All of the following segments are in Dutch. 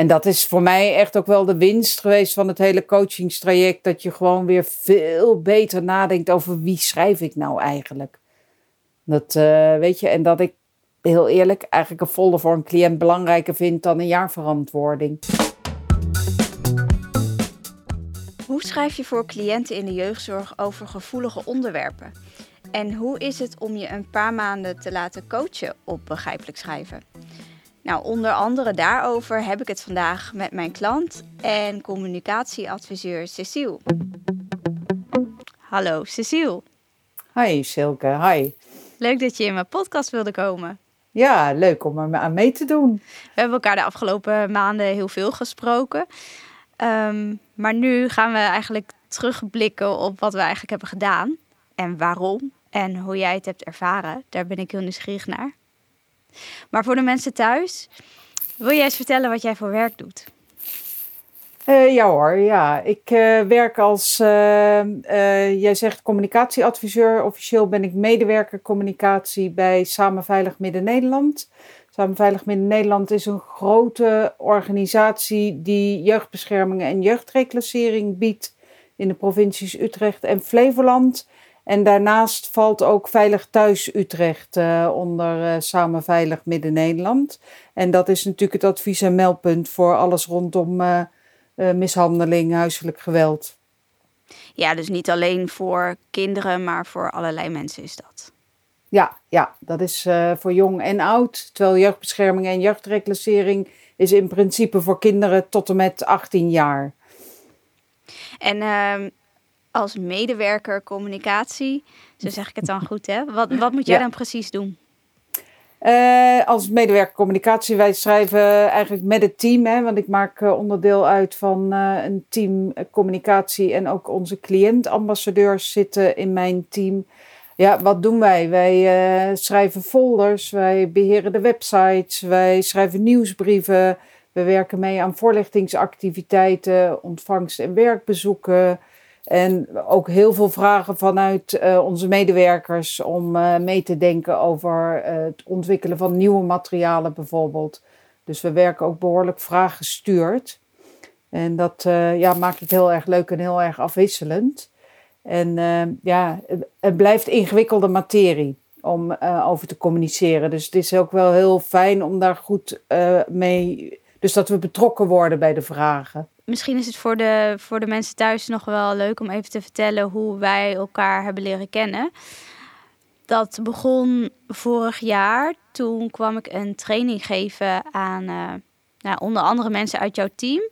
En dat is voor mij echt ook wel de winst geweest van het hele coachingstraject. Dat je gewoon weer veel beter nadenkt over wie schrijf ik nou eigenlijk. Dat uh, weet je, en dat ik heel eerlijk eigenlijk een folder voor een cliënt belangrijker vind dan een jaarverantwoording. Hoe schrijf je voor cliënten in de jeugdzorg over gevoelige onderwerpen? En hoe is het om je een paar maanden te laten coachen op begrijpelijk schrijven? Nou, onder andere daarover heb ik het vandaag met mijn klant en communicatieadviseur Cecile. Hallo Cecile. Hi Silke, hi. Leuk dat je in mijn podcast wilde komen. Ja, leuk om er aan mee te doen. We hebben elkaar de afgelopen maanden heel veel gesproken. Ehm, maar nu gaan we eigenlijk terugblikken op wat we eigenlijk hebben gedaan. En waarom. En hoe jij het hebt ervaren. Daar ben ik heel nieuwsgierig naar. Maar voor de mensen thuis, wil jij eens vertellen wat jij voor werk doet? Uh, ja hoor, ja. Ik uh, werk als, uh, jij zegt communicatieadviseur. Officieel ben ik medewerker communicatie bij Samen Veilig Midden-Nederland. Samen Veilig Midden-Nederland is een grote organisatie die jeugdbescherming en jeugdreclassering biedt in de provincies Utrecht en Flevoland. En daarnaast valt ook Veilig Thuis Utrecht uh, onder uh, Samen Veilig Midden-Nederland. En dat is natuurlijk het advies- en meldpunt voor alles rondom uh, mishandeling, huiselijk geweld. Ja, dus niet alleen voor kinderen, maar voor allerlei mensen is dat. Ja, ja dat is voor jong en oud. Terwijl jeugdbescherming en jeugdreclassering is in principe voor kinderen tot en met 18 jaar. En ehm, als medewerker communicatie, zo zeg ik het dan goed, hè? Wat, wat moet jij dan precies doen? Uh, als medewerker communicatie, wij schrijven eigenlijk met het team, hè, want ik maak uh, onderdeel uit van uh, een team communicatie en ook onze cliëntambassadeurs zitten in mijn team. Ja, wat doen wij? Wij schrijven folders, wij beheren de websites, wij schrijven nieuwsbrieven, we werken mee aan voorlichtingsactiviteiten, ontvangst- en werkbezoeken. En ook heel veel vragen vanuit uh, onze medewerkers om uh, mee te denken over uh, het ontwikkelen van nieuwe materialen bijvoorbeeld. Dus we werken ook behoorlijk vraaggestuurd. En dat ja, maakt het heel erg leuk en heel erg afwisselend. En ja, het, het, blijft ingewikkelde materie om over te communiceren. Dus het is ook wel heel fijn om daar goed mee. Dus dat we betrokken worden bij de vragen misschien is het voor de, voor de mensen thuis nog wel leuk om even te vertellen hoe wij elkaar hebben leren kennen. Dat begon vorig jaar. Toen kwam ik een training geven aan uh, nou, onder andere mensen uit jouw team.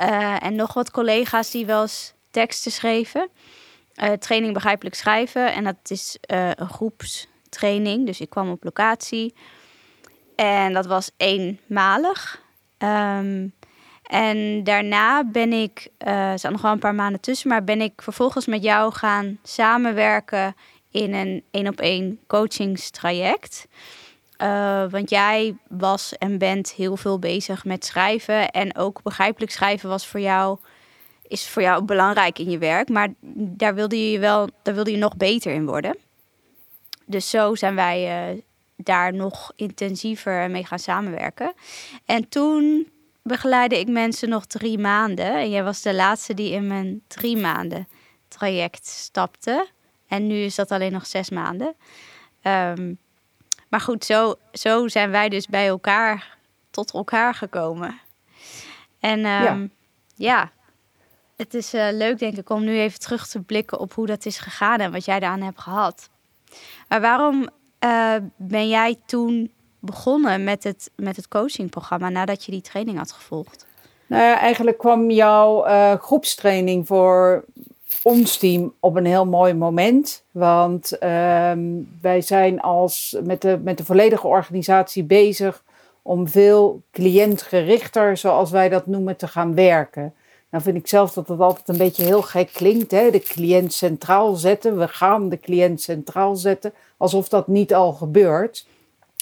Uh, en nog wat collega's die wel eens teksten schreven. Uh, training begrijpelijk schrijven. En dat is een groepstraining. Dus ik kwam op locatie. En dat was eenmalig. Um, en daarna ben ik, uh, er zat nog wel een paar maanden tussen, maar ben ik vervolgens met jou gaan samenwerken in een één op één coachingstraject. Uh, want jij was en bent heel veel bezig met schrijven. En ook begrijpelijk schrijven was voor jou, is voor jou belangrijk in je werk. Maar daar wilde je wel, daar wilde je nog beter in worden. Dus zo zijn wij uh, daar nog intensiever mee gaan samenwerken. En toen begeleide ik mensen nog drie maanden. En jij was de laatste die in mijn drie maanden traject stapte. En nu is dat alleen nog zes maanden. Um, maar goed, zo, zo zijn wij dus bij elkaar, tot elkaar gekomen. En um, ja. ja. het is uh, leuk denk ik om nu even terug te blikken op hoe dat is gegaan en wat jij daaraan hebt gehad. Maar waarom uh, ben jij toen begonnen met het, met het coachingprogramma nadat je die training had gevolgd? Nou ja, eigenlijk kwam jouw uh, groepstraining voor ons team op een heel mooi moment. Want uh, wij zijn als, met, de, met de volledige organisatie bezig om veel cliëntgerichter, zoals wij dat noemen, te gaan werken. Nou vind ik zelf dat het altijd een beetje heel gek klinkt. Hè? De cliënt centraal zetten. We gaan de cliënt centraal zetten. Alsof dat niet al gebeurt.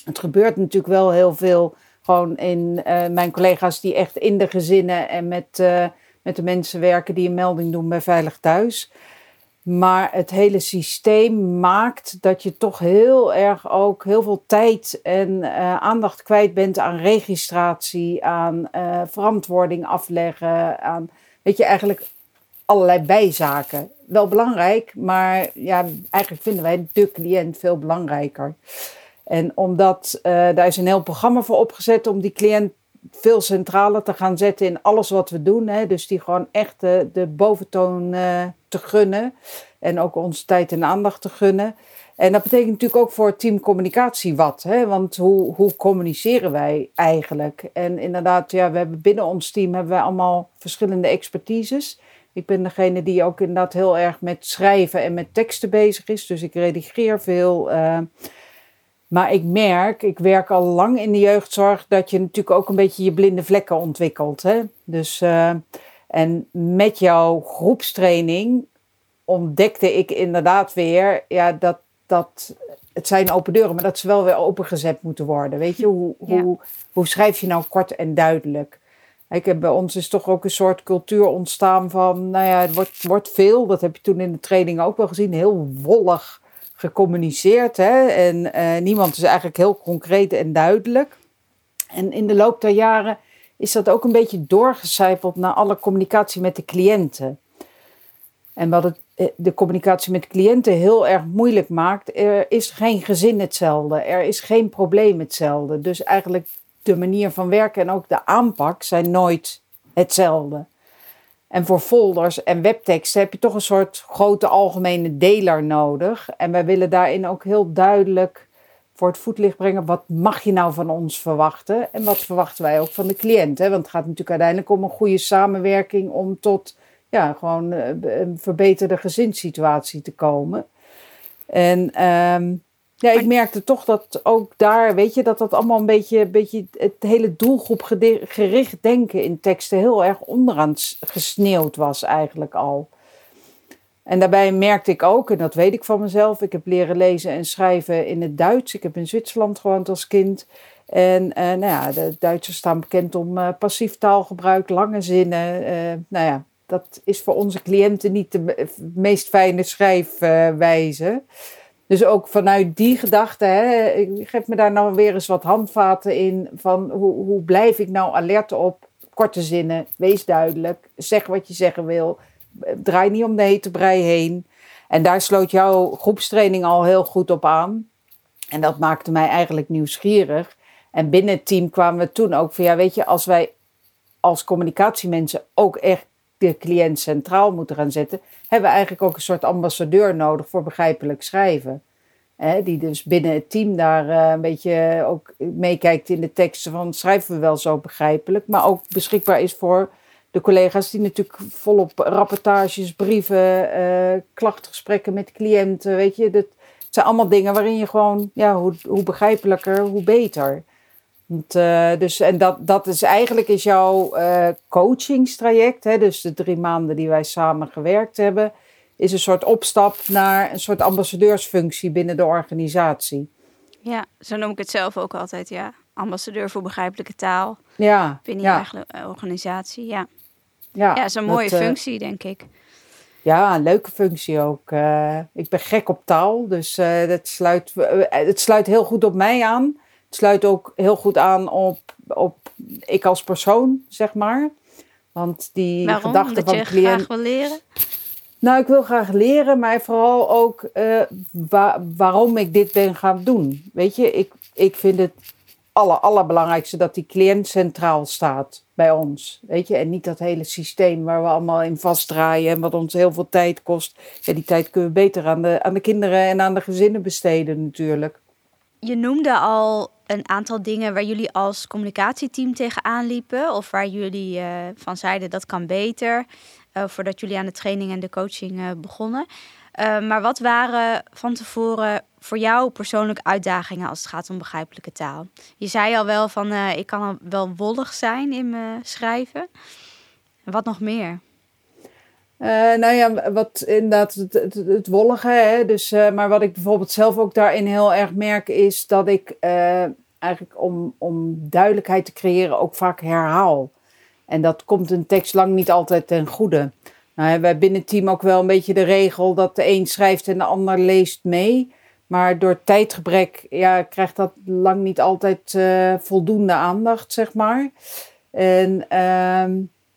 Het gebeurt natuurlijk wel heel veel gewoon in uh, mijn collega's die echt in de gezinnen en met, uh, met de mensen werken die een melding doen bij Veilig Thuis. Maar het hele systeem maakt dat je toch heel erg ook heel veel tijd en uh, aandacht kwijt bent aan registratie, aan verantwoording afleggen, aan, weet je, eigenlijk allerlei bijzaken. Wel belangrijk, maar ja, eigenlijk vinden wij de cliënt veel belangrijker. En omdat uh, daar is een heel programma voor opgezet om die cliënt veel centraler te gaan zetten in alles wat we doen. Hè? Dus die gewoon echt de, boventoon uh, te gunnen. En ook onze tijd en aandacht te gunnen. En dat betekent natuurlijk ook voor teamcommunicatie wat. Hè? Want hoe, hoe communiceren wij eigenlijk? En inderdaad, ja, we hebben binnen ons team hebben wij allemaal verschillende expertises. Ik ben degene die ook inderdaad heel erg met schrijven en met teksten bezig is. Dus ik redigeer veel. Uh, maar ik merk, ik werk al lang in de jeugdzorg, dat je natuurlijk ook een beetje je blinde vlekken ontwikkelt. Hè? Dus, uh, en met jouw groepstraining ontdekte ik inderdaad weer ja, dat, dat het zijn open deuren, maar dat ze wel weer opengezet moeten worden. Weet je, hoe, ja. hoe, hoe schrijf je nou kort en duidelijk? Ik heb, bij ons is toch ook een soort cultuur ontstaan van, nou ja, het wordt, wordt veel, dat heb je toen in de training ook wel gezien, heel wollig gecommuniceerd. Hè? En uh, niemand is eigenlijk heel concreet en duidelijk. En in de loop der jaren is dat ook een beetje doorgecijpeld naar alle communicatie met de cliënten. En wat het, eh, de communicatie met cliënten heel erg moeilijk maakt, er is geen gezin hetzelfde, er is geen probleem hetzelfde. Dus eigenlijk de manier van werken en ook de aanpak zijn nooit hetzelfde. En voor folders en webteksten heb je toch een soort grote algemene deler nodig. En wij willen daarin ook heel duidelijk voor het voetlicht brengen. Wat mag je nou van ons verwachten? En wat verwachten wij ook van de cliënt? Hè? Want het gaat natuurlijk uiteindelijk om een goede samenwerking om tot ja, gewoon eh, een verbeterde gezinssituatie te komen. En um, ja, ik merkte toch dat ook daar, weet je, dat dat allemaal een beetje, beetje het hele doelgroepgericht denken in teksten heel erg onderaan gesneeuwd was eigenlijk al. En daarbij merkte ik ook, en dat weet ik van mezelf, ik heb leren lezen en schrijven in het Duits. Ik heb in Zwitserland gewoond als kind. En uh, nou ja, de Duitsers staan bekend om uh, passief taalgebruik, lange zinnen. Uh, nou ja, dat is voor onze cliënten niet de meest fijne schrijfwijze. Dus ook vanuit die gedachte, hè, geef me daar nou weer eens wat handvaten in van hoe, hoe blijf ik nou alert op korte zinnen, wees duidelijk, zeg wat je zeggen wil, draai niet om de hete brei heen. En daar sloot jouw groepstraining al heel goed op aan. En dat maakte mij eigenlijk nieuwsgierig. En binnen het team kwamen we toen ook van, ja weet je, als wij als communicatiemensen ook echt de cliënt centraal moeten gaan zetten, hebben we eigenlijk ook een soort ambassadeur nodig voor begrijpelijk schrijven. die dus binnen het team daar uh, een beetje ook meekijkt in de teksten van schrijven we wel zo begrijpelijk, maar ook beschikbaar is voor de collega's die natuurlijk volop rapportages, brieven, uh, klachtgesprekken met cliënten, weet je, dat zijn allemaal dingen waarin je gewoon, ja, hoe, hoe begrijpelijker, hoe beter. Want, uh, dus, en dat, dat is eigenlijk is jouw uh, coachingstraject, hè, dus de drie maanden die wij samen gewerkt hebben, is een soort opstap naar een soort ambassadeursfunctie binnen de organisatie. Ja, zo noem ik het zelf ook altijd, ja. Ambassadeur voor begrijpelijke taal. Ja. Binnen je eigen eh, organisatie, ja. Ja, ja is een mooie functie, denk ik. Ja, een leuke functie ook. Ik ben gek op taal, dus dat sluit, het sluit heel goed op mij aan. Het sluit ook heel goed aan op, op ik als persoon, zeg maar. Want die Waarom? gedachten van cliënt. graag wil leren? Nou, ik wil graag leren, maar vooral ook uh, wa waarom ik dit ben gaan doen. Weet je, ik, ik vind het aller, allerbelangrijkste dat die cliënt centraal staat bij ons. Weet je, en niet dat hele systeem waar we allemaal in vastdraaien en wat ons heel veel tijd kost. Ja, die tijd kunnen we beter aan de, aan de kinderen en aan de gezinnen besteden natuurlijk. Je noemde al een aantal dingen waar jullie als communicatieteam tegenaan liepen. Of waar jullie uh, van zeiden dat kan beter. Uh, voordat jullie aan de training en de coaching uh, begonnen. maar wat waren van tevoren voor jou persoonlijke uitdagingen als het gaat om begrijpelijke taal? Je zei al wel van ik kan wel wollig zijn in mijn schrijven. Wat nog meer? Uh, nou ja, wat inderdaad het, het, het wollige. Hè? Dus, uh, maar wat ik bijvoorbeeld zelf ook daarin heel erg merk, is dat ik uh, eigenlijk om, om duidelijkheid te creëren ook vaak herhaal. En dat komt een tekst lang niet altijd ten goede. Nou hebben wij binnen het team ook wel een beetje de regel dat de een schrijft en de ander leest mee. Maar door tijdgebrek ja, krijgt dat lang niet altijd voldoende aandacht, zeg maar. En uh,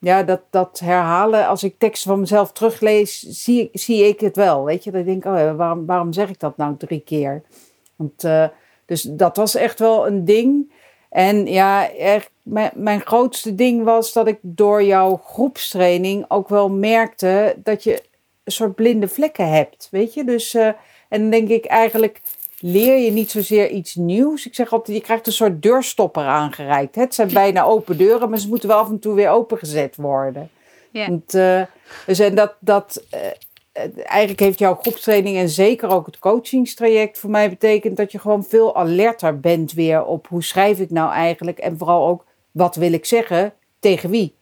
ja, dat, dat herhalen, als ik teksten van mezelf teruglees, zie, zie ik het wel. Weet je, ik denk, oh, waarom, waarom zeg ik dat nou drie keer? Want, uh, dus dat was echt wel een ding. En ja, mijn, mijn grootste ding was dat ik door jouw groepstraining ook wel merkte dat je een soort blinde vlekken hebt. Weet je, dus uh, en dan denk ik eigenlijk leer je niet zozeer iets nieuws. Ik zeg altijd, je krijgt een soort deurstopper aangereikt. Het zijn bijna open deuren, maar ze moeten wel af en toe weer opengezet worden. Ja. Want, uh, dus en dat, dat, uh, eigenlijk heeft jouw groepstraining en zeker ook het coachingstraject voor mij betekend dat je gewoon veel alerter bent weer op hoe schrijf ik nou eigenlijk en vooral ook wat wil ik zeggen tegen wie.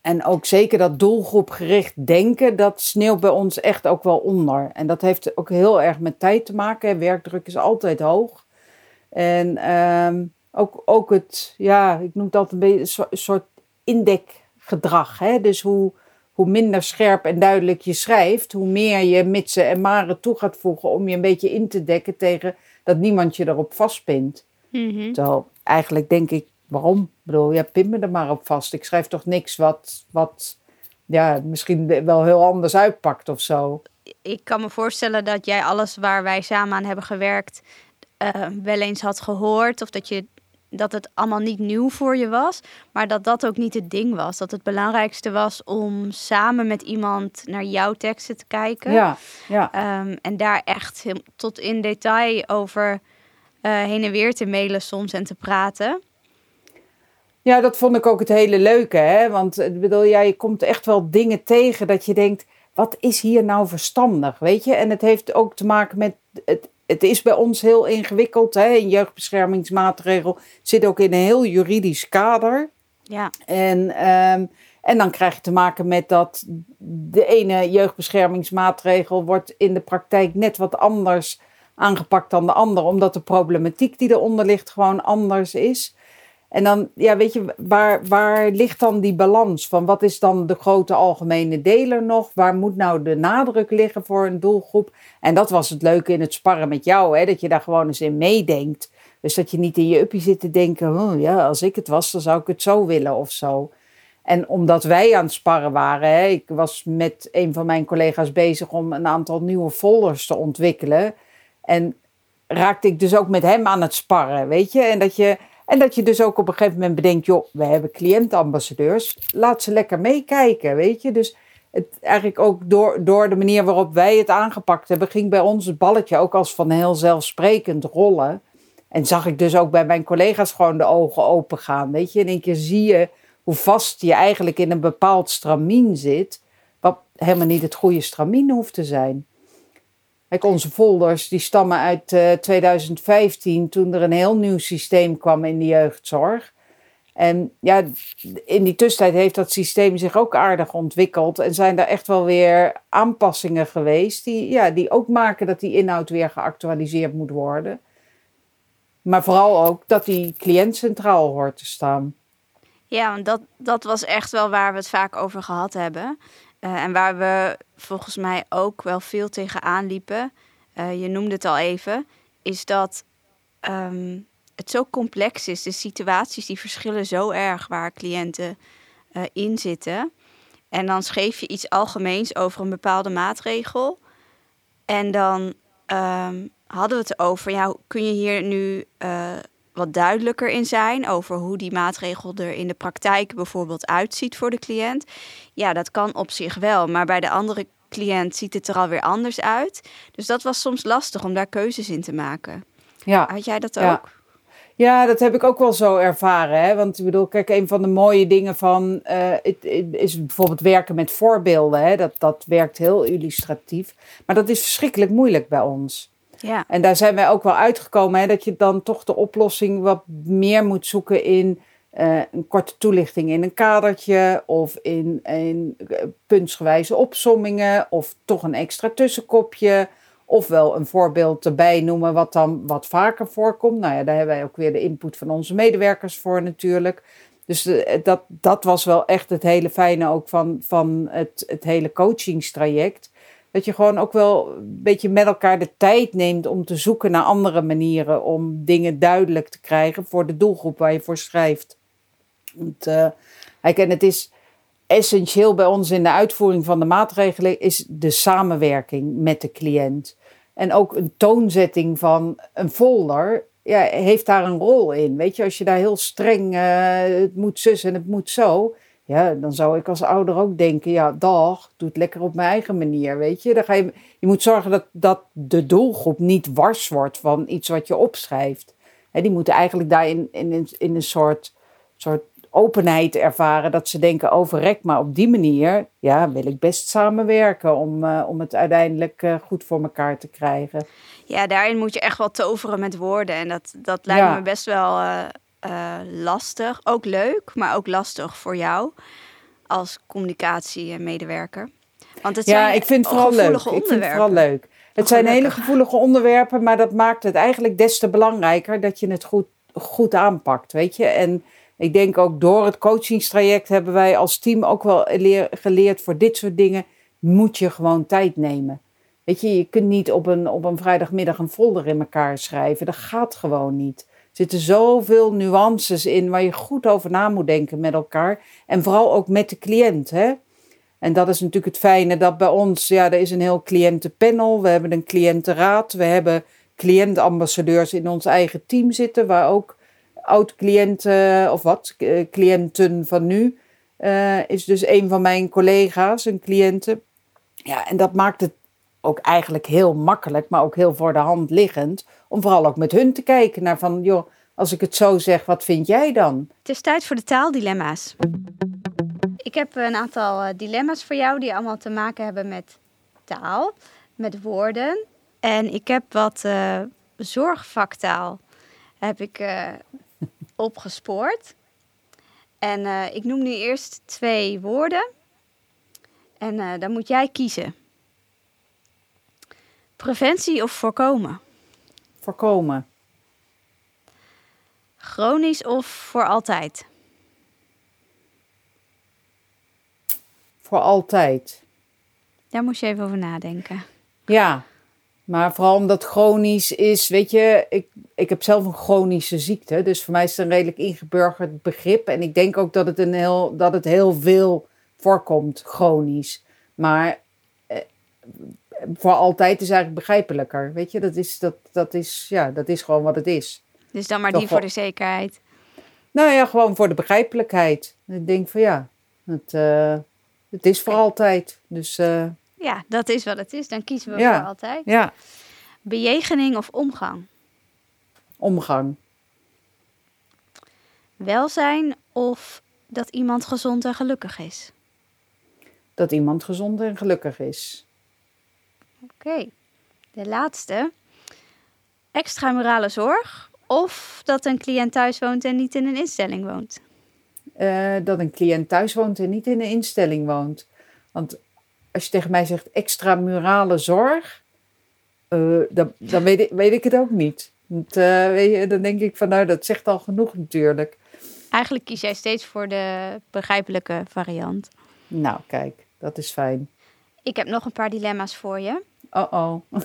En ook zeker dat doelgroepgericht denken, dat sneeuwt bij ons echt ook wel onder. En dat heeft ook heel erg met tijd te maken. Werkdruk is altijd hoog. En um, ook, ook het, ja, ik noem altijd een beetje een soort indekgedrag. Hè? Dus hoe, hoe minder scherp en duidelijk je schrijft, hoe meer je mitsen en maren toe gaat voegen om je een beetje in te dekken tegen dat niemand je erop vastpint. Mm -hmm. Terwijl eigenlijk denk ik waarom? Ik bedoel, ja, pin me er maar op vast. Ik schrijf toch niks wat, wat ja, misschien wel heel anders uitpakt of zo. Ik kan me voorstellen dat jij alles waar wij samen aan hebben gewerkt uh, wel eens had gehoord. Of dat, je, dat het allemaal niet nieuw voor je was. Maar dat dat ook niet het ding was. Dat het belangrijkste was om samen met iemand naar jouw teksten te kijken. Ja, ja. Um, en daar echt tot in detail over uh, heen en weer te mailen soms en te praten. Ja, dat vond ik ook het hele leuke. Hè? Want ik bedoel, ja, je komt echt wel dingen tegen dat je denkt: wat is hier nou verstandig? Weet je? En het heeft ook te maken met. Het, het is bij ons heel ingewikkeld. Hè? Een jeugdbeschermingsmaatregel zit ook in een heel juridisch kader. Ja. En, um, en dan krijg je te maken met dat de ene jeugdbeschermingsmaatregel wordt in de praktijk net wat anders aangepakt dan de andere, omdat de problematiek die eronder ligt gewoon anders is. En dan, ja, weet je, waar, waar ligt dan die balans van wat is dan de grote algemene deler nog? Waar moet nou de nadruk liggen voor een doelgroep? En dat was het leuke in het sparren met jou, hè, dat je daar gewoon eens in meedenkt. Dus dat je niet in je uppie zit te denken, oh, ja, als ik het was, dan zou ik het zo willen of zo. En omdat wij aan het sparren waren, hè, ik was met een van mijn collega's bezig om een aantal nieuwe folders te ontwikkelen. En raakte ik dus ook met hem aan het sparren, weet je? En dat je en dat je dus ook op een gegeven moment bedenkt, joh, we hebben cliëntambassadeurs, laat ze lekker meekijken, weet je. Dus het, eigenlijk ook door, door de manier waarop wij het aangepakt hebben, ging bij ons het balletje ook als van heel zelfsprekend rollen. En zag ik dus ook bij mijn collega's gewoon de ogen open gaan, weet je. In één keer zie je hoe vast je eigenlijk in een bepaald stramien zit, wat helemaal niet het goede stramien hoeft te zijn. Kijk, onze folders die stammen uit uh, eh, 2015, toen er een heel nieuw systeem kwam in de jeugdzorg. En ja, in die tussentijd heeft dat systeem zich ook aardig ontwikkeld. En zijn er echt wel weer aanpassingen geweest, die, ja, die ook maken dat die inhoud weer geactualiseerd moet worden. Maar vooral ook dat die cliënt centraal hoort te staan. Ja, want dat, dat was echt wel waar we het vaak over gehad hebben. Uh, en waar we volgens mij ook wel veel tegenaan liepen, uh, je noemde het al even, is dat um, het zo complex is. De situaties die verschillen zo erg waar cliënten uh, in zitten. En dan schreef je iets algemeens over een bepaalde maatregel. En dan um, hadden we het over, ja, kun je hier nu wat duidelijker in zijn over hoe die maatregel er in de praktijk bijvoorbeeld uitziet voor de cliënt. Ja, dat kan op zich wel, maar bij de andere cliënt ziet het er alweer anders uit. Dus dat was soms lastig om daar keuzes in te maken. Ja. Had jij dat ook? Ja, dat heb ik ook wel zo ervaren. Hè? Want ik bedoel, kijk, een van de mooie dingen van uh, is bijvoorbeeld werken met voorbeelden. Hè? Dat, dat werkt heel illustratief. Maar dat is verschrikkelijk moeilijk bij ons. Ja. En daar zijn wij ook wel uitgekomen, hè, dat je dan toch de oplossing wat meer moet zoeken in uh, een korte toelichting in een kadertje of in, uh, puntsgewijze opsommingen of toch een extra tussenkopje. Ofwel een voorbeeld erbij noemen wat dan wat vaker voorkomt. Nou ja, daar hebben wij ook weer de input van onze medewerkers voor natuurlijk. Dus dat, dat was wel echt het hele fijne ook van, van het, het hele coachingstraject. Dat je gewoon ook wel een beetje met elkaar de tijd neemt om te zoeken naar andere manieren om dingen duidelijk te krijgen voor de doelgroep waar je voor schrijft. Want, uh, het is essentieel bij ons in de uitvoering van de maatregelen is de samenwerking met de cliënt. En ook een toonzetting van een folder ja, heeft daar een rol in. Weet je, als je daar heel streng, uh, het moet zus en het moet zo. Ja, dan zou ik als ouder ook denken, ja, dag, doe het lekker op mijn eigen manier, weet je. Dan ga je, je moet zorgen dat, dat de doelgroep niet wars wordt van iets wat je opschrijft. He, die moeten eigenlijk daarin in, in, in een soort, soort openheid ervaren. Dat ze denken, overrek, oh, maar op die manier ja, wil ik best samenwerken om, uh, om het uiteindelijk uh, goed voor elkaar te krijgen. Ja, daarin moet je echt wel toveren met woorden. En dat, dat lijkt ja. me best wel uh, lastig. Ook leuk, maar ook lastig voor jou als communicatiemedewerker. Want het ja, zijn ik vind het vooral leuk. Ik vind het vooral leuk. Het zijn hele gevoelige onderwerpen, maar dat maakt het eigenlijk des te belangrijker dat je het goed, goed aanpakt, weet je. En ik denk ook door het coachingstraject hebben wij als team ook wel geleerd voor dit soort dingen moet je gewoon tijd nemen. Weet je, je kunt niet op een, op een vrijdagmiddag een folder in elkaar schrijven. Dat gaat gewoon niet. Zitten zoveel nuances in waar je goed over na moet denken met elkaar. En vooral ook met de cliënt. Hè? En dat is natuurlijk het fijne dat bij ons, ja, er is een heel cliëntenpanel. We hebben een cliëntenraad. We hebben cliëntambassadeurs in ons eigen team zitten, waar ook oud-cliënten of wat, eh, cliënten van nu, uh, is dus een van mijn collega's, een cliënte. Ja, en dat maakt het ook eigenlijk heel makkelijk, maar ook heel voor de hand liggend, om vooral ook met hun te kijken naar van, joh, als ik het zo zeg, wat vind jij dan? Het is tijd voor de taaldilemma's. Ik heb een aantal eh, dilemma's voor jou die allemaal te maken hebben met taal, met woorden. En ik heb wat uh, zorgvaktaal heb ik uh, opgespoord. En ik noem nu eerst twee woorden. En dan moet jij kiezen. Preventie of voorkomen? Voorkomen. Chronisch of voor altijd? Voor altijd. Daar moest je even over nadenken. Ja, maar vooral omdat chronisch is, weet je, ik, ik heb zelf een chronische ziekte. Dus voor mij is het een redelijk ingeburgerd begrip. En ik denk ook dat het, een heel, dat het heel veel voorkomt, chronisch. Maar eh, voor altijd is eigenlijk begrijpelijker. Weet je, dat is, dat, dat, is, ja, dat is gewoon wat het is. Dus dan maar die voor de zekerheid. Nou ja, gewoon voor de begrijpelijkheid. Ik denk van ja, het, uh, het is voor altijd. Dus... Uh, ja, dat is wat het is. Dan kiezen we voor altijd. Ja. Bejegening of omgang? Omgang. Welzijn of dat iemand gezond en gelukkig is? Dat iemand gezond en gelukkig is. Oké. De laatste. Extramurale zorg of dat een cliënt thuis woont en niet in een instelling woont? Uh, dat een cliënt thuis woont en niet in een instelling woont. Want als je tegen mij zegt extramurale zorg, uh, dan, dan weet, ik, weet ik het ook niet. Want, uh, weet je, dan denk ik van nou, dat zegt al genoeg natuurlijk. Eigenlijk kies jij steeds voor de begrijpelijke variant. Nou, kijk, dat is fijn. Ik heb nog een paar dilemma's voor je. Oh oh.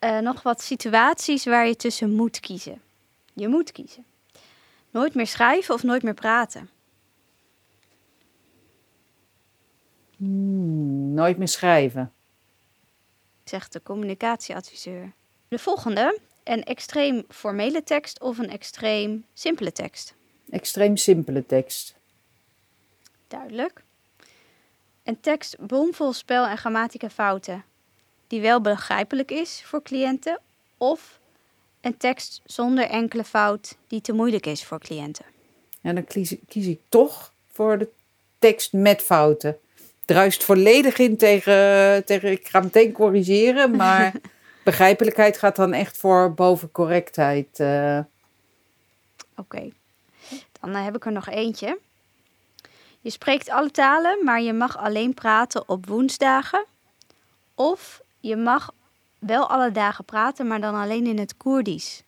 uh, nog wat situaties waar je tussen moet kiezen. Je moet kiezen. Nooit meer schrijven of nooit meer praten. Hmm, nooit meer schrijven. Zegt de communicatieadviseur. De volgende. Een extreem formele tekst of een extreem simpele tekst? Extreem simpele tekst. Duidelijk. Een tekst bomvol spel- en grammatica fouten die wel begrijpelijk is voor cliënten of een tekst zonder enkele fout die te moeilijk is voor cliënten? En dan kies, kies ik toch voor de tekst met fouten druist volledig in tegen, tegen ik ga meteen corrigeren, maar begrijpelijkheid gaat dan echt voor boven correctheid. Uh. Oké, dan eh, heb ik er nog eentje. Je spreekt alle talen, maar je mag alleen praten op woensdagen. Of je mag wel alle dagen praten, maar dan alleen in het Koerdisch.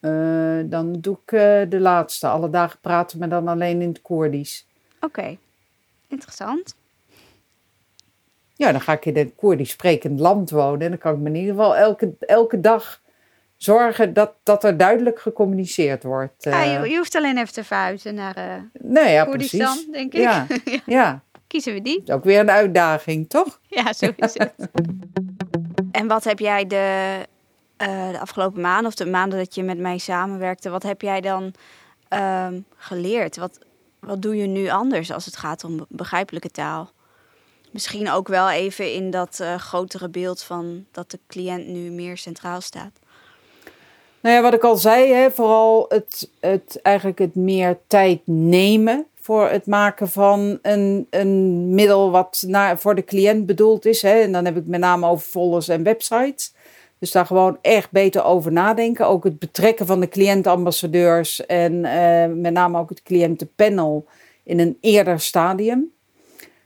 Eh, dan doe ik eh, de laatste. Alle dagen praten, maar dan alleen in het Koerdisch. Oké, interessant. Ja, dan ga ik in een Koerdisch sprekend land wonen. En dan kan ik me in ieder geval elke, elke dag zorgen dat, dat er duidelijk gecommuniceerd wordt. Ja, Eh, je, je hoeft alleen even te verhuizen naar eh nee, ja, Koerdistan, precies. denk ik. Ja, ja, Kiezen we die? is ook weer een uitdaging, toch? Ja, zo is het. en wat heb jij de, eh, de afgelopen maanden of de maanden dat je met mij samenwerkte, wat heb jij dan ehm, geleerd? Wat, wat doe je nu anders als het gaat om begrijpelijke taal? Misschien ook wel even in dat eh, grotere beeld van dat de cliënt nu meer centraal staat. Nou ja, wat ik al zei, hè, vooral het, het, eigenlijk het meer tijd nemen voor het maken van een, een middel wat naar, voor de cliënt bedoeld is. Hè. En dan heb ik met name over folders en websites. Dus daar gewoon echt beter over nadenken. Ook het betrekken van de cliëntambassadeurs en eh, met name ook het cliëntenpanel in een eerder stadium.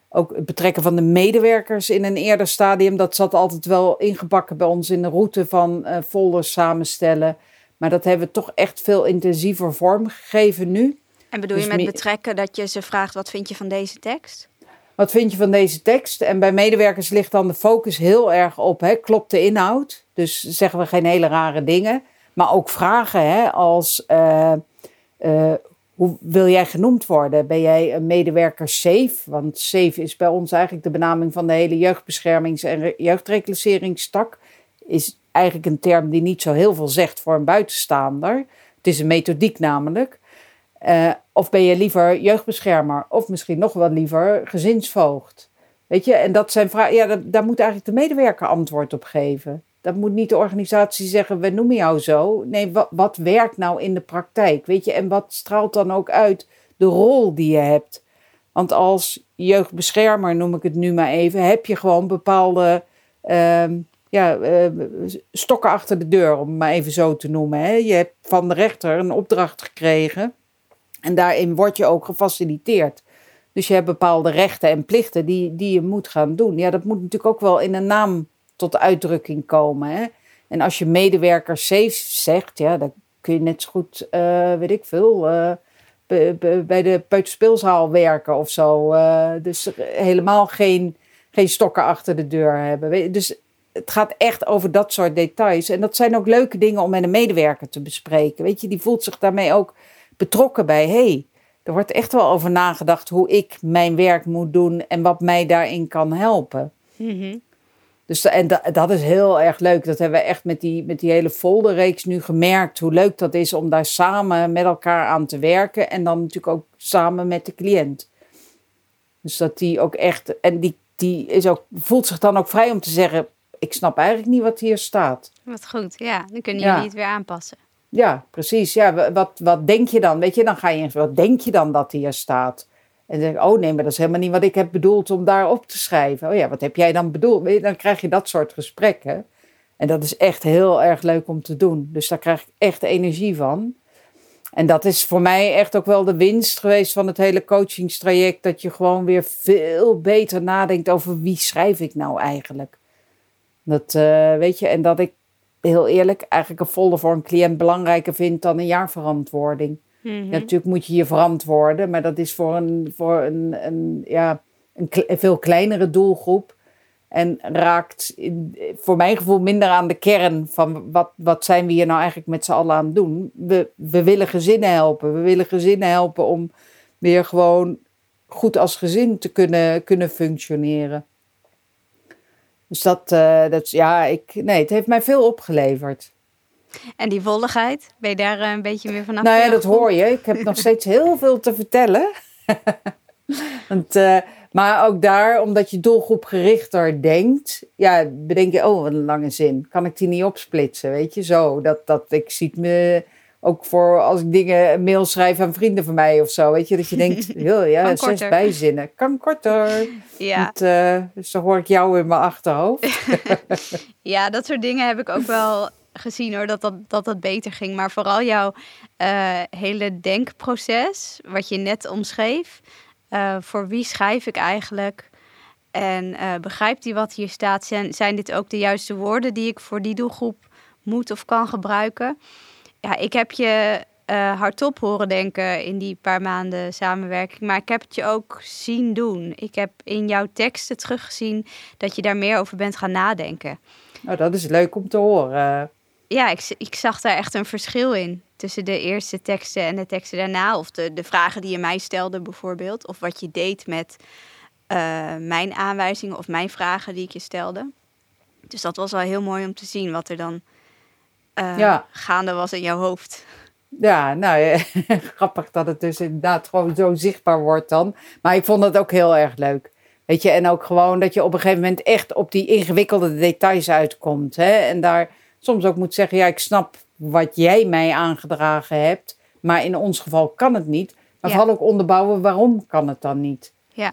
Ook het betrekken van de medewerkers in een eerder stadium. Dat zat altijd wel ingebakken bij ons in de route van eh, folders samenstellen. Maar dat hebben we toch echt veel intensiever vormgegeven nu. En bedoel Dus je met betrekken dat je ze vraagt wat vind je van deze tekst? Wat vind je van deze tekst? En bij medewerkers ligt dan de focus heel erg op, hè, klopt de inhoud? Dus zeggen we geen hele rare dingen. Maar ook vragen hè, als, eh, eh, hoe wil jij genoemd worden? Ben jij een medewerker safe? Want safe is bij ons eigenlijk de benaming van de hele jeugdbeschermings- en re- jeugdreclasseringstak. Is eigenlijk een term die niet zo heel veel zegt voor een buitenstaander. Het is een methodiek namelijk. Eh, of ben je liever jeugdbeschermer? Of misschien nog wel liever gezinsvoogd? Weet je, en dat zijn vragen. Ja, daar, moet eigenlijk de medewerker antwoord op geven. Dat moet niet de organisatie zeggen: we noemen jou zo. Nee, wat, wat werkt nou in de praktijk? Weet je, en wat straalt dan ook uit de rol die je hebt? Want als jeugdbeschermer, noem ik het nu maar even, heb je gewoon bepaalde ehm, ja, eh, stokken achter de deur, om het maar even zo te noemen. Je hebt van de rechter een opdracht gekregen. En daarin word je ook gefaciliteerd. Dus je hebt bepaalde rechten en plichten die, die je moet gaan doen. Ja, dat moet natuurlijk ook wel in een naam tot uitdrukking komen. Hè? En als je medewerker safe zegt, ja, dan kun je net zo goed, eh, weet ik veel, eh, bij de peuterspeelzaal werken of zo. Eh, dus helemaal geen, geen stokken achter de deur hebben. Dus het gaat echt over dat soort details. En dat zijn ook leuke dingen om met een medewerker te bespreken. Weet je, die voelt zich daarmee ook betrokken bij. hey, er wordt echt wel over nagedacht hoe ik mijn werk moet doen en wat mij daarin kan helpen. Dus da- en da- dat is heel erg leuk. Dat hebben we echt met die, met die hele folderreeks nu gemerkt. Hoe leuk dat is om daar samen met elkaar aan te werken. En dan natuurlijk ook samen met de cliënt. Dus dat die ook echt. En die, die is ook, voelt zich dan ook vrij om te zeggen: Ik snap eigenlijk niet wat hier staat. Wat goed, ja. Dan kunnen Ja. jullie het weer aanpassen. Ja, precies. Ja, wa- wat, wat denk je dan? Weet je, dan ga je eens, wat denk je dan dat hier staat? En dan denk ik, oh nee, maar dat is helemaal niet wat ik heb bedoeld om daar op te schrijven. Oh ja, wat heb jij dan bedoeld? Dan krijg je dat soort gesprekken. En dat is echt heel erg leuk om te doen. Dus daar krijg ik echt energie van. En dat is voor mij echt ook wel de winst geweest van het hele coachingstraject. Dat je gewoon weer veel beter nadenkt over wie schrijf ik nou eigenlijk. Dat eh, weet je, en dat ik heel eerlijk eigenlijk een folder voor een cliënt belangrijker vind dan een jaarverantwoording. Mhm. Ja, natuurlijk moet je je verantwoorden, maar dat is voor een, voor een, een, ja, een veel kleinere doelgroep. En raakt in, voor mijn gevoel minder aan de kern van wat, wat zijn we hier nou eigenlijk met z'n allen aan het doen. We, we willen gezinnen helpen. We willen gezinnen helpen om weer gewoon goed als gezin te kunnen, kunnen functioneren. Dus dat, eh, dat ja, ik, nee, het heeft mij veel opgeleverd. En die volligheid, ben je daar eh, een beetje meer vanaf? Nou ja, dat hoor je. Ik heb nog steeds heel veel te vertellen. Want, eh, maar ook daar, omdat je doelgroepgerichter denkt, ja, bedenk je, oh, wat een lange zin. Kan ik die niet opsplitsen, weet je, zo. Dat, dat ik zie me ook voor als ik dingen, mail schrijf aan vrienden van mij of zo, weet je, dat je denkt, heel, ja, Kan zes korter. bijzinnen. Kan korter. Ja, Want, eh, dus dan hoor ik jou in mijn achterhoofd. ja, dat soort dingen heb ik ook wel gezien hoor, dat dat, dat, dat beter ging. Maar vooral jouw eh, hele denkproces, wat je net omschreef. eh, voor wie schrijf ik eigenlijk? En begrijpt die wat hier staat? Zijn, zijn dit ook de juiste woorden die ik voor die doelgroep moet of kan gebruiken? Ja, ik heb je uh, hardop horen denken in die paar maanden samenwerking. Maar ik heb het je ook zien doen. Ik heb in jouw teksten teruggezien dat je daar meer over bent gaan nadenken. Nou, dat is leuk om te horen. Ja, ik, ik zag daar echt een verschil in tussen de eerste teksten en de teksten daarna. Of de, de vragen die je mij stelde bijvoorbeeld. Of wat je deed met uh, mijn aanwijzingen of mijn vragen die ik je stelde. Dus dat was wel heel mooi om te zien wat er dan uh, ja. gaande was in jouw hoofd. Ja, nou ja, grappig dat het dus inderdaad gewoon zo zichtbaar wordt dan. Maar ik vond het ook heel erg leuk. Weet je, en ook gewoon dat je op een gegeven moment echt op die ingewikkelde details uitkomt. Hè? En daar soms ook moet zeggen, ja, ik snap wat jij mij aangedragen hebt. Maar in ons geval kan het niet. Maar ja. vooral ook onderbouwen, waarom kan het dan niet? Ja.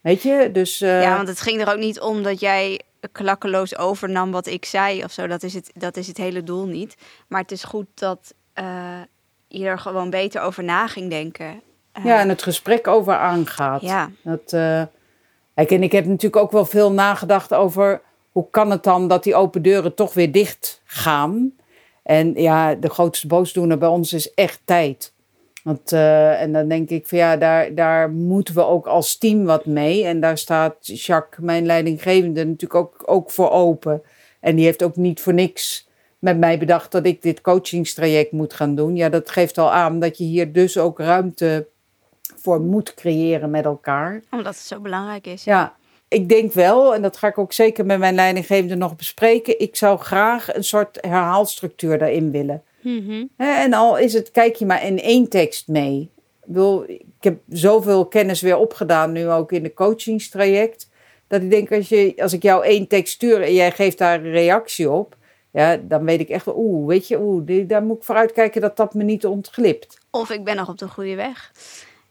Weet je, dus... Uh... Ja, want het ging er ook niet om dat jij klakkeloos overnam wat ik zei of zo. Dat is het, dat is het hele doel niet. Maar het is goed dat uh, je er gewoon beter over na ging denken. Uh, ja, en het gesprek over aangaat. Ja. Dat, uh, kijk, en ik heb natuurlijk ook wel veel nagedacht over hoe kan het dan dat die open deuren toch weer dicht gaan. En ja, de grootste boosdoener bij ons is echt tijd. Want, uh, en dan denk ik van ja, daar, daar moeten we ook als team wat mee. En daar staat Jacques, mijn leidinggevende, natuurlijk ook, ook voor open. En die heeft ook niet voor niks met mij bedacht dat ik dit coachingstraject moet gaan doen. Ja, dat geeft al aan dat je hier dus ook ruimte voor moet creëren met elkaar. Omdat het zo belangrijk is. Ja, ik denk wel, en dat ga ik ook zeker met mijn leidinggevende nog bespreken. Ik zou graag een soort herhaalstructuur daarin willen. Mm En al is het, kijk je maar in één tekst mee. Ik heb zoveel kennis weer opgedaan, nu ook in de coachingstraject. Dat ik denk, als, je, als ik jou één tekst stuur en jij geeft daar een reactie op. Ja, dan weet ik echt wel, oeh, weet je, oeh, daar moet ik vooruit kijken dat dat me niet ontglipt. Of ik ben nog op de goede weg.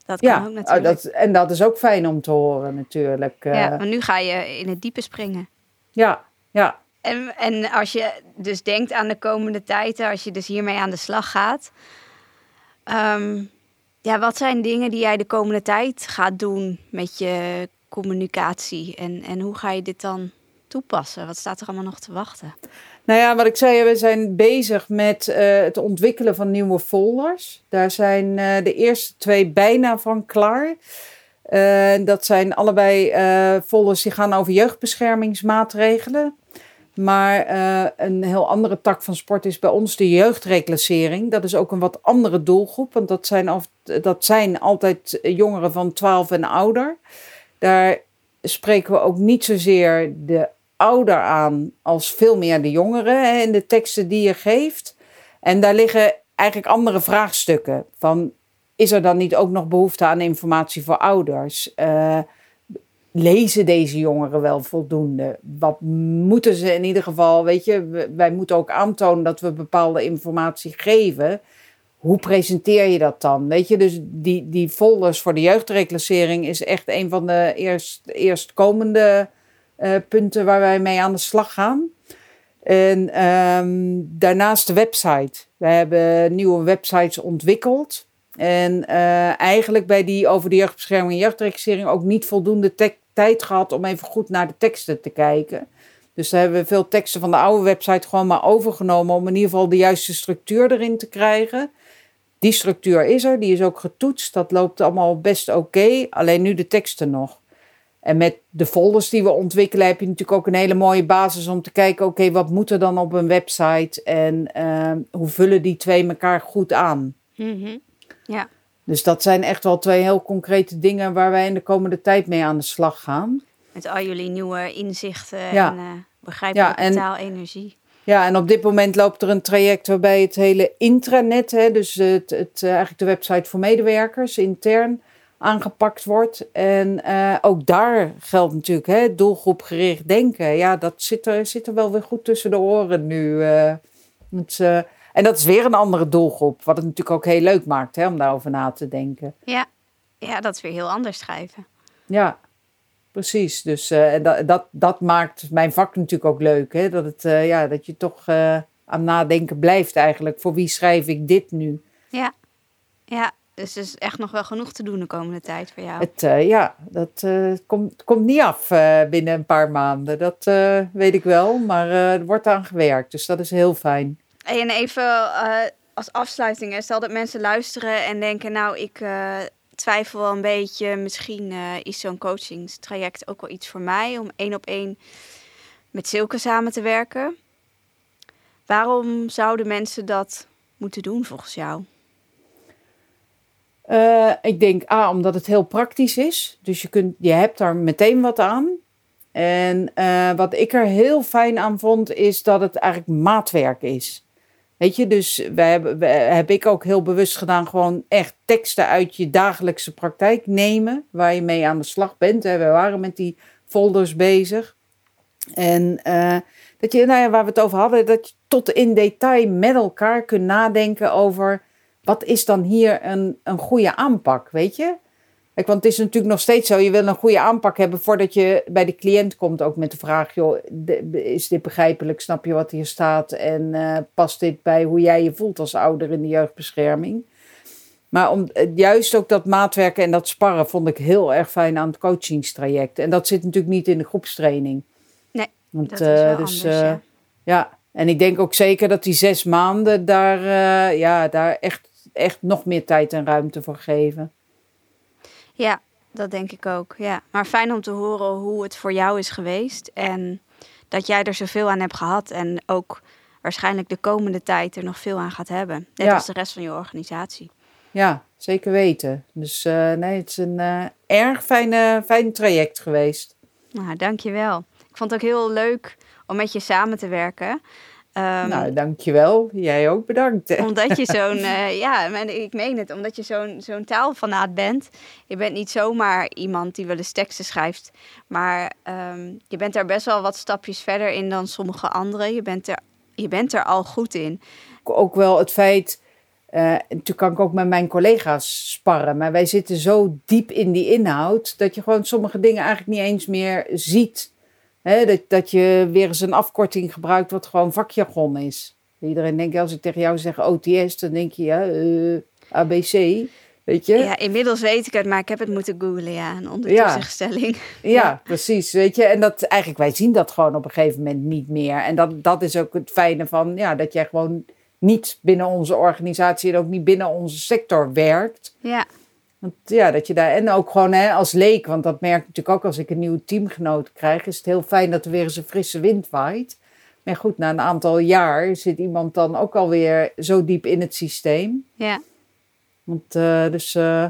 Dat kan ja, ook natuurlijk. Oh, dat, en dat is ook fijn om te horen natuurlijk. Ja, maar nu ga je in het diepe springen. Ja, ja. En, en als je dus denkt aan de komende tijden, als je dus hiermee aan de slag gaat. Um, ja, wat zijn dingen die jij de komende tijd gaat doen met je communicatie? En, en hoe ga je dit dan toepassen? Wat staat er allemaal nog te wachten? Nou ja, wat ik zei, we zijn bezig met uh, het ontwikkelen van nieuwe folders. Daar zijn uh, de eerste twee bijna van klaar. Uh, dat zijn allebei folders die gaan over jeugdbeschermingsmaatregelen. Maar een heel andere tak van sport is bij ons de jeugdreclassering. Dat is ook een wat andere doelgroep, want dat zijn, dat zijn altijd jongeren van 12 en ouder. Daar spreken we ook niet zozeer de ouder aan als veel meer de jongeren in de teksten die je geeft. En daar liggen eigenlijk andere vraagstukken. Van, is er dan niet ook nog behoefte aan informatie voor ouders? Uh, lezen deze jongeren wel voldoende? Wat moeten ze in ieder geval, weet je, wij moeten ook aantonen dat we bepaalde informatie geven. Hoe presenteer je dat dan? Weet je, dus die, die folders voor de jeugdreclassering is echt een van de eerst, eerstkomende uh, punten waar wij mee aan de slag gaan. En um, daarnaast de website. We hebben nieuwe websites ontwikkeld. En uh, eigenlijk bij die over de jeugdbescherming en jeugdregistrering ook niet voldoende tijd gehad om even goed naar de teksten te kijken. Dus daar hebben we veel teksten van de oude website gewoon maar overgenomen om in ieder geval de juiste structuur erin te krijgen. Die structuur is er, die is ook getoetst. Dat loopt allemaal best oké. Alleen nu de teksten nog. En met de folders die we ontwikkelen heb je natuurlijk ook een hele mooie basis om te kijken, oké, wat moet er dan op een website en uh, hoe vullen die twee elkaar goed aan? Mm Ja. Dus dat zijn echt wel twee heel concrete dingen waar wij in de komende tijd mee aan de slag gaan. Met al jullie nieuwe inzichten ja. en uh, begrijpelijke ja, taal, energie. Ja, en op dit moment loopt er een traject waarbij het hele intranet, hè, dus het, het, uh, eigenlijk de website voor medewerkers intern, aangepakt wordt. En uh, ook daar geldt natuurlijk hè, doelgroepgericht denken. Ja, dat zit er, zit er wel weer goed tussen de oren nu. Uh, het, uh, en dat is weer een andere doelgroep, wat het natuurlijk ook heel leuk maakt hè, om daarover na te denken. Ja, ja dat is weer heel anders schrijven. Ja, precies. Dus dat, dat, dat maakt mijn vak natuurlijk ook leuk. Hè? Dat, het, ja, dat je toch aan nadenken blijft eigenlijk. Voor wie schrijf ik dit nu? Ja, ja dus er is echt nog wel genoeg te doen de komende tijd voor jou. Het, uh, ja, dat uh, komt, komt niet af uh, binnen een paar maanden. Dat weet ik wel, maar er wordt aan gewerkt. Dus dat is heel fijn. En even als afsluiting, stel dat mensen luisteren en denken, nou, ik uh, twijfel wel een beetje, misschien uh, is zo'n coachingstraject ook wel iets voor mij om één op één met Silke samen te werken. Waarom zouden mensen dat moeten doen volgens jou? Ik denk A, omdat het heel praktisch is. Dus je, kunt, je hebt daar meteen wat aan. En wat ik er heel fijn aan vond, is dat het eigenlijk maatwerk is. Weet je, dus wij hebben, heb ik ook heel bewust gedaan, gewoon echt teksten uit je dagelijkse praktijk nemen, waar je mee aan de slag bent. We waren met die folders bezig. En uh, dat je, nou ja, waar we het over hadden, dat je tot in detail met elkaar kunt nadenken over wat is dan hier een, een goede aanpak, weet je? Kijk, want het is natuurlijk nog steeds zo, je wil een goede aanpak hebben voordat je bij de cliënt komt ook met de vraag, joh, is dit begrijpelijk, snap je wat hier staat en uh, past dit bij hoe jij je voelt als ouder in de jeugdbescherming? Maar om, eh, juist ook dat maatwerken en dat sparren vond ik heel erg fijn aan het coachingstraject. En dat zit natuurlijk niet in de groepstraining. Nee, Want, dat is wel uh, dus, anders, ja. ja. en ik denk ook zeker dat die zes maanden daar, ja, daar echt, echt nog meer tijd en ruimte voor geven. Ja, dat denk ik ook. Ja. Maar fijn om te horen hoe het voor jou is geweest. En dat jij er zoveel aan hebt gehad. En ook waarschijnlijk de komende tijd er nog veel aan gaat hebben. Net als de rest van je organisatie. Ja, zeker weten. Dus uh, nee, het is een uh, erg fijne, fijn traject geweest. Nou, dankjewel. Ik vond het ook heel leuk om met je samen te werken. Um, nou, dankjewel. Jij ook bedankt. Omdat je zo'n, uh, ja, ik meen het, omdat je zo'n zo'n taalfanaat bent. Je bent niet zomaar iemand die wel eens teksten schrijft, maar um, je bent daar best wel wat stapjes verder in dan sommige anderen. Je bent er, je bent er al goed in. Ook wel het feit, uh, natuurlijk kan ik ook met mijn collega's sparren, maar wij zitten zo diep in die inhoud dat je gewoon sommige dingen eigenlijk niet eens meer ziet dat, dat je weer eens een afkorting gebruikt wat gewoon vakjargon is. Iedereen denkt, als ik tegen jou zeg OTS, dan denk je ja, uh, eh, ABC. Weet je? Ja, inmiddels weet ik het, maar ik heb het moeten googlen, ja, een ondertussensstelling. Ja, ja, precies. Weet je, en dat eigenlijk, wij zien dat gewoon op een gegeven moment niet meer. En dat, dat is ook het fijne van, ja, dat jij gewoon niet binnen onze organisatie en ook niet binnen onze sector werkt. Ja. Want ja, dat je daar, en ook gewoon hè, als leek, want dat merk ik natuurlijk ook als ik een nieuwe teamgenoot krijg, is het heel fijn dat er weer eens een frisse wind waait. Maar goed, na een aantal jaar zit iemand dan ook alweer zo diep in het systeem. Ja. Want uh, dus, uh,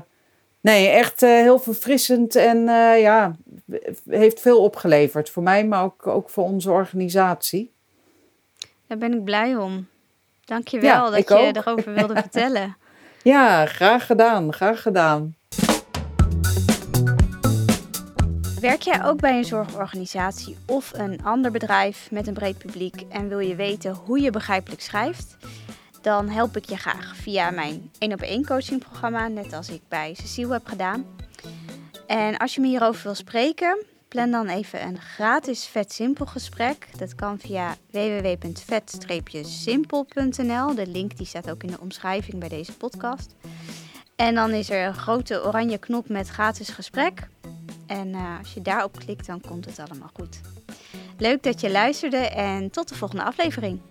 nee, echt uh, heel verfrissend en ja, heeft veel opgeleverd voor mij, maar ook, ook voor onze organisatie. Daar ben ik blij om. Dankjewel ja, dat je ook. erover wilde vertellen. Ja, graag gedaan, graag gedaan. Werk jij ook bij een zorgorganisatie of een ander bedrijf met een breed publiek en wil je weten hoe je begrijpelijk schrijft? Dan help ik je graag via mijn 1 op 1 coachingprogramma, net als ik bij Cecile heb gedaan. En als je me hierover wil spreken, plan dan even een gratis vet simpel gesprek. Dat kan via www.vet-simpel.nl. De link die staat ook in de omschrijving bij deze podcast. En dan is er een grote oranje knop met gratis gesprek. En uh, als je daarop klikt, dan komt het allemaal goed. Leuk dat je luisterde en tot de volgende aflevering.